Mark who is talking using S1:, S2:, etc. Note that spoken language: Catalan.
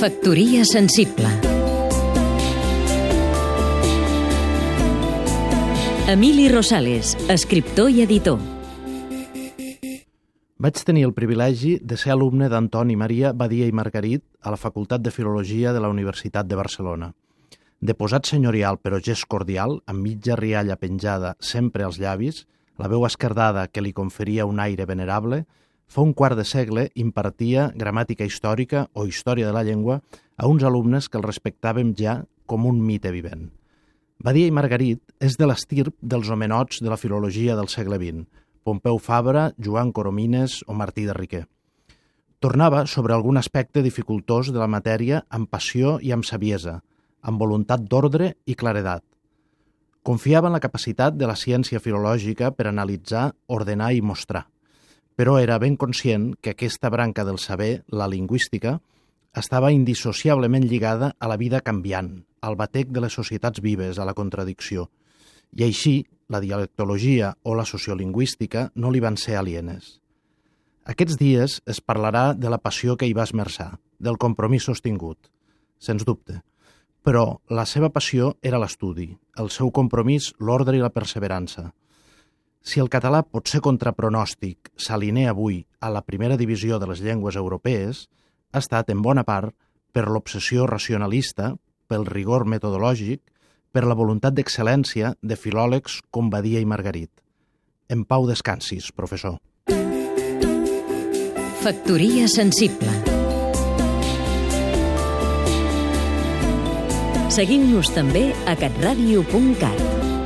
S1: Factoria sensible Emili Rosales, escriptor i editor
S2: Vaig tenir el privilegi de ser alumne d'Antoni Maria Badia i Margarit a la Facultat de Filologia de la Universitat de Barcelona. De posat senyorial però gest cordial, amb mitja rialla penjada sempre als llavis, la veu esquerdada que li conferia un aire venerable, fa un quart de segle impartia gramàtica històrica o història de la llengua a uns alumnes que el respectàvem ja com un mite vivent. Badia i Margarit és de l'estirp dels homenots de la filologia del segle XX, Pompeu Fabra, Joan Coromines o Martí de Riquer. Tornava sobre algun aspecte dificultós de la matèria amb passió i amb saviesa, amb voluntat d'ordre i claredat. Confiava en la capacitat de la ciència filològica per analitzar, ordenar i mostrar – però era ben conscient que aquesta branca del saber, la lingüística, estava indissociablement lligada a la vida canviant, al batec de les societats vives, a la contradicció. I així, la dialectologia o la sociolingüística no li van ser alienes. Aquests dies es parlarà de la passió que hi va esmerçar, del compromís sostingut, sens dubte. Però la seva passió era l'estudi, el seu compromís l'ordre i la perseverança – si el català pot ser contrapronòstic s'alinea avui a la primera divisió de les llengües europees, ha estat en bona part per l'obsessió racionalista, pel rigor metodològic, per la voluntat d'excel·lència de filòlegs com Badia i Margarit. En pau descansis, professor.
S1: Factoria sensible Seguim-nos també a catradio.cat